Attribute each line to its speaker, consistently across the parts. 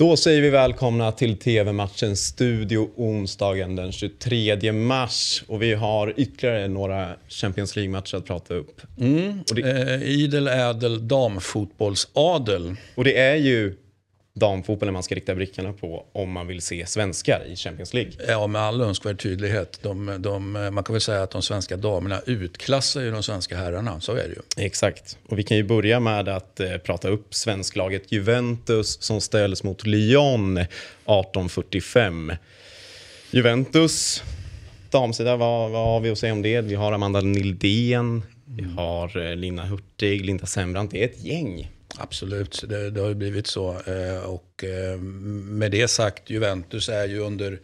Speaker 1: Då säger vi välkomna till TV-matchen Studio onsdagen den 23 mars. Och vi har ytterligare några Champions League-matcher att prata upp.
Speaker 2: Mm. Och det, eh, idel ädel damfotbollsadel.
Speaker 1: Och det är ju damfotbollen man ska rikta blickarna på om man vill se svenskar i Champions League.
Speaker 2: Ja, med all önskvärd tydlighet. De, de, man kan väl säga att de svenska damerna utklassar ju de svenska herrarna, så är det ju.
Speaker 1: Exakt. Och vi kan ju börja med att eh, prata upp svensklaget Juventus som ställs mot Lyon 1845. Juventus, damsida, vad, vad har vi att säga om det? Vi har Amanda Nildén, vi har eh, Lina Hurtig, Linda Sembrant. Det är ett gäng.
Speaker 2: Absolut, det, det har ju blivit så. Eh, och eh, med det sagt, Juventus är ju under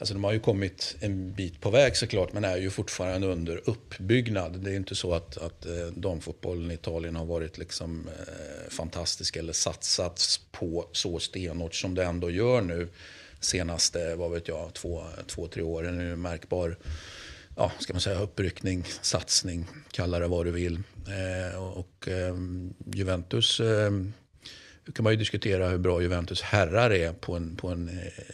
Speaker 2: Alltså de har ju kommit en bit på väg såklart, men är ju fortfarande under uppbyggnad. Det är inte så att, att eh, damfotbollen i Italien har varit liksom, eh, fantastisk eller satsats på så stenhårt som det ändå gör nu senaste, vad vet jag, två, två tre åren. Nu märkbar ja, ska man säga, uppryckning, satsning, kalla det vad du vill. Eh, och eh, Juventus eh, kan man ju diskutera hur bra Juventus herrar är på, en, på en, eh,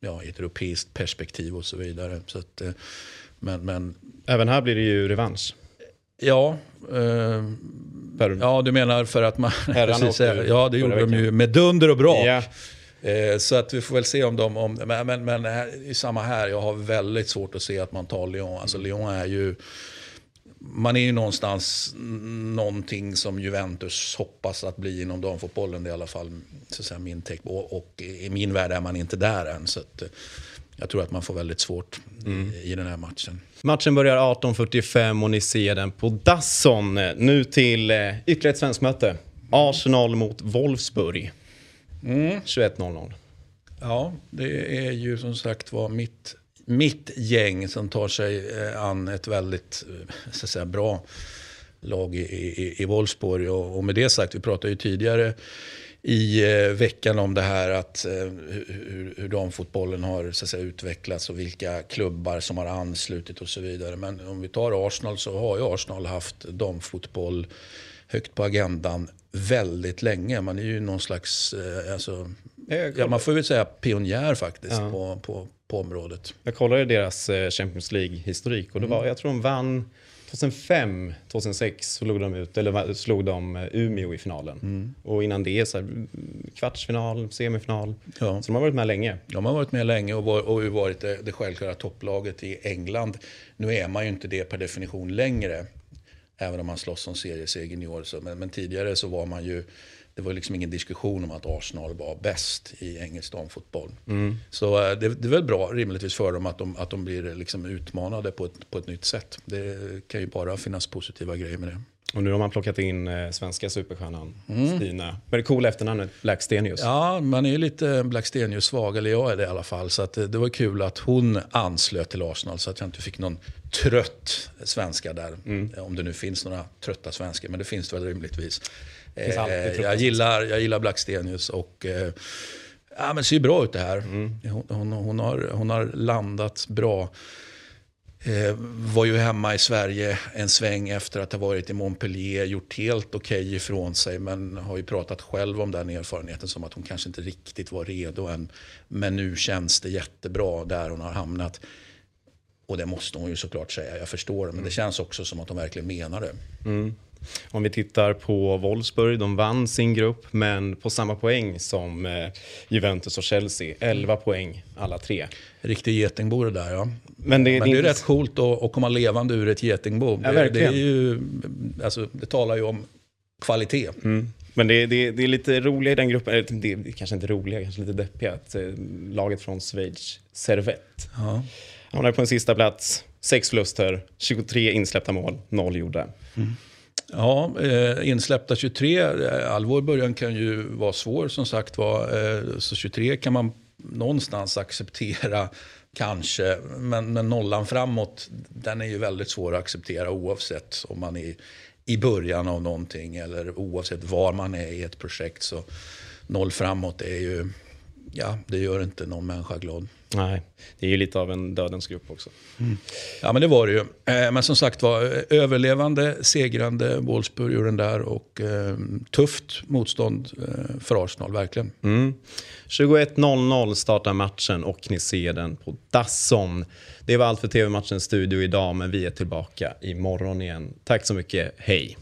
Speaker 2: ja, ett europeiskt perspektiv och så vidare. Så att, eh, men, men,
Speaker 1: Även här blir det ju revansch.
Speaker 2: Ja, eh, ja du menar för att man... precis, ja, det gjorde de ju med dunder och brak. Yeah. Eh, så att vi får väl se om de... Om, men men, men här, i samma här, jag har väldigt svårt att se att man tar Lyon. Alltså Lyon är ju... Man är ju någonstans någonting som Juventus hoppas att bli inom damfotbollen. Det är i alla fall så att säga, min take. Och, och, i min värld är man inte där än. Så att, eh, jag tror att man får väldigt svårt mm. i den här matchen.
Speaker 1: Matchen börjar 18.45 och ni ser den på Dasson. Nu till eh, ytterligare ett svenskt möte. Arsenal mot Wolfsburg. Mm. 21.00.
Speaker 2: Ja, det är ju som sagt var mitt, mitt gäng som tar sig eh, an ett väldigt eh, så att säga, bra lag i, i, i Wolfsburg. Och, och med det sagt, vi pratade ju tidigare i eh, veckan om det här att eh, hur, hur damfotbollen har så att säga, utvecklats och vilka klubbar som har anslutit och så vidare. Men om vi tar Arsenal så har ju Arsenal haft damfotboll högt på agendan väldigt länge. Man är ju någon slags, eh, alltså, ja, man får väl säga pionjär faktiskt ja. på, på, på området.
Speaker 1: Jag kollade deras eh, Champions League-historik och det var, mm. jag tror de vann 2005, 2006 slog de ut, eller slog de eh, Umeå i finalen. Mm. Och innan det så här, kvartsfinal, semifinal. Ja. Så de har varit med länge.
Speaker 2: De har varit med länge och, var, och varit det, det självklara topplaget i England. Nu är man ju inte det per definition längre. Även om man slåss om seriesegern i år. Så, men, men, tidigare så var man ju, det var liksom ingen diskussion om att Arsenal var bäst i engelsk damfotboll. Mm. Så eh, det, det, är väl bra rimligtvis för dem att de, att de blir liksom utmanade på ett, på ett nytt sätt. Det kan ju bara finnas positiva grejer med det.
Speaker 1: Och nu har man plockat in eh, svenska superstjärnan mm. Stina. Men det coola efternamnet Blackstenius.
Speaker 2: Ja, man är ju lite Blackstenius-svag, eller jag är det i alla fall. Så det, det, var kul att hon anslöt till Arsenal så att jag inte fick någon trött svenska där. Mm. Om det nu finns några trötta svenskar, men det finns det väl rimligtvis. Eh, jag, gillar, jag gillar Blackstenius och eh, ja, men ser bra ut det här. Mm. Hon, hon, hon, har, hon har landat bra. Eh, var ju hemma i Sverige en sväng efter att ha varit i Montpellier, gjort helt okej okay ifrån sig men har ju pratat själv om den erfarenheten som att hon kanske inte riktigt var redo än. Men nu känns det jättebra där hon har hamnat. Och det måste hon ju såklart säga, jag förstår det. Men det känns också som att hon verkligen menar det. Mm.
Speaker 1: Om vi tittar på Wolfsburg, de vann sin grupp men på samma poäng som eh, Juventus och Chelsea. 11 poäng alla tre.
Speaker 2: Riktig getingbo det där ja. Men det, men det är rätt coolt att, att komma levande ur ett getingbo. Ja, det, det, är ju, alltså, det talar ju om kvalitet. Mm.
Speaker 1: Men det, det, det, är lite roliga i den gruppen, det är kanske inte roliga, kanske lite deppiga, att eh, laget från Schweiz, Servette, ja. hamnar på en sista plats, sex förluster, 23 insläppta mål, noll gjorda. Mm.
Speaker 2: Ja, eh, insläppta 23. Allvar i början kan ju vara svår som sagt var. Eh, så 23 kan man någonstans acceptera kanske. Men, men nollan framåt, den är ju väldigt svår att acceptera oavsett om man är i början av någonting eller oavsett var man är i ett projekt. Så noll framåt är ju ja, det gör inte någon människa glad.
Speaker 1: Nej, det är ju lite av en dödens grupp också. Mm.
Speaker 2: Ja, men det var det ju. Eh, men som sagt var, överlevande, segrande Wolfsburg där och eh, tufft motstånd eh, för Arsenal, verkligen.
Speaker 1: Mm. 21.00 startar matchen och ni ser den på Dasson. Det var allt för TV-matchens studio idag, men vi är tillbaka imorgon igen. Tack så mycket, hej!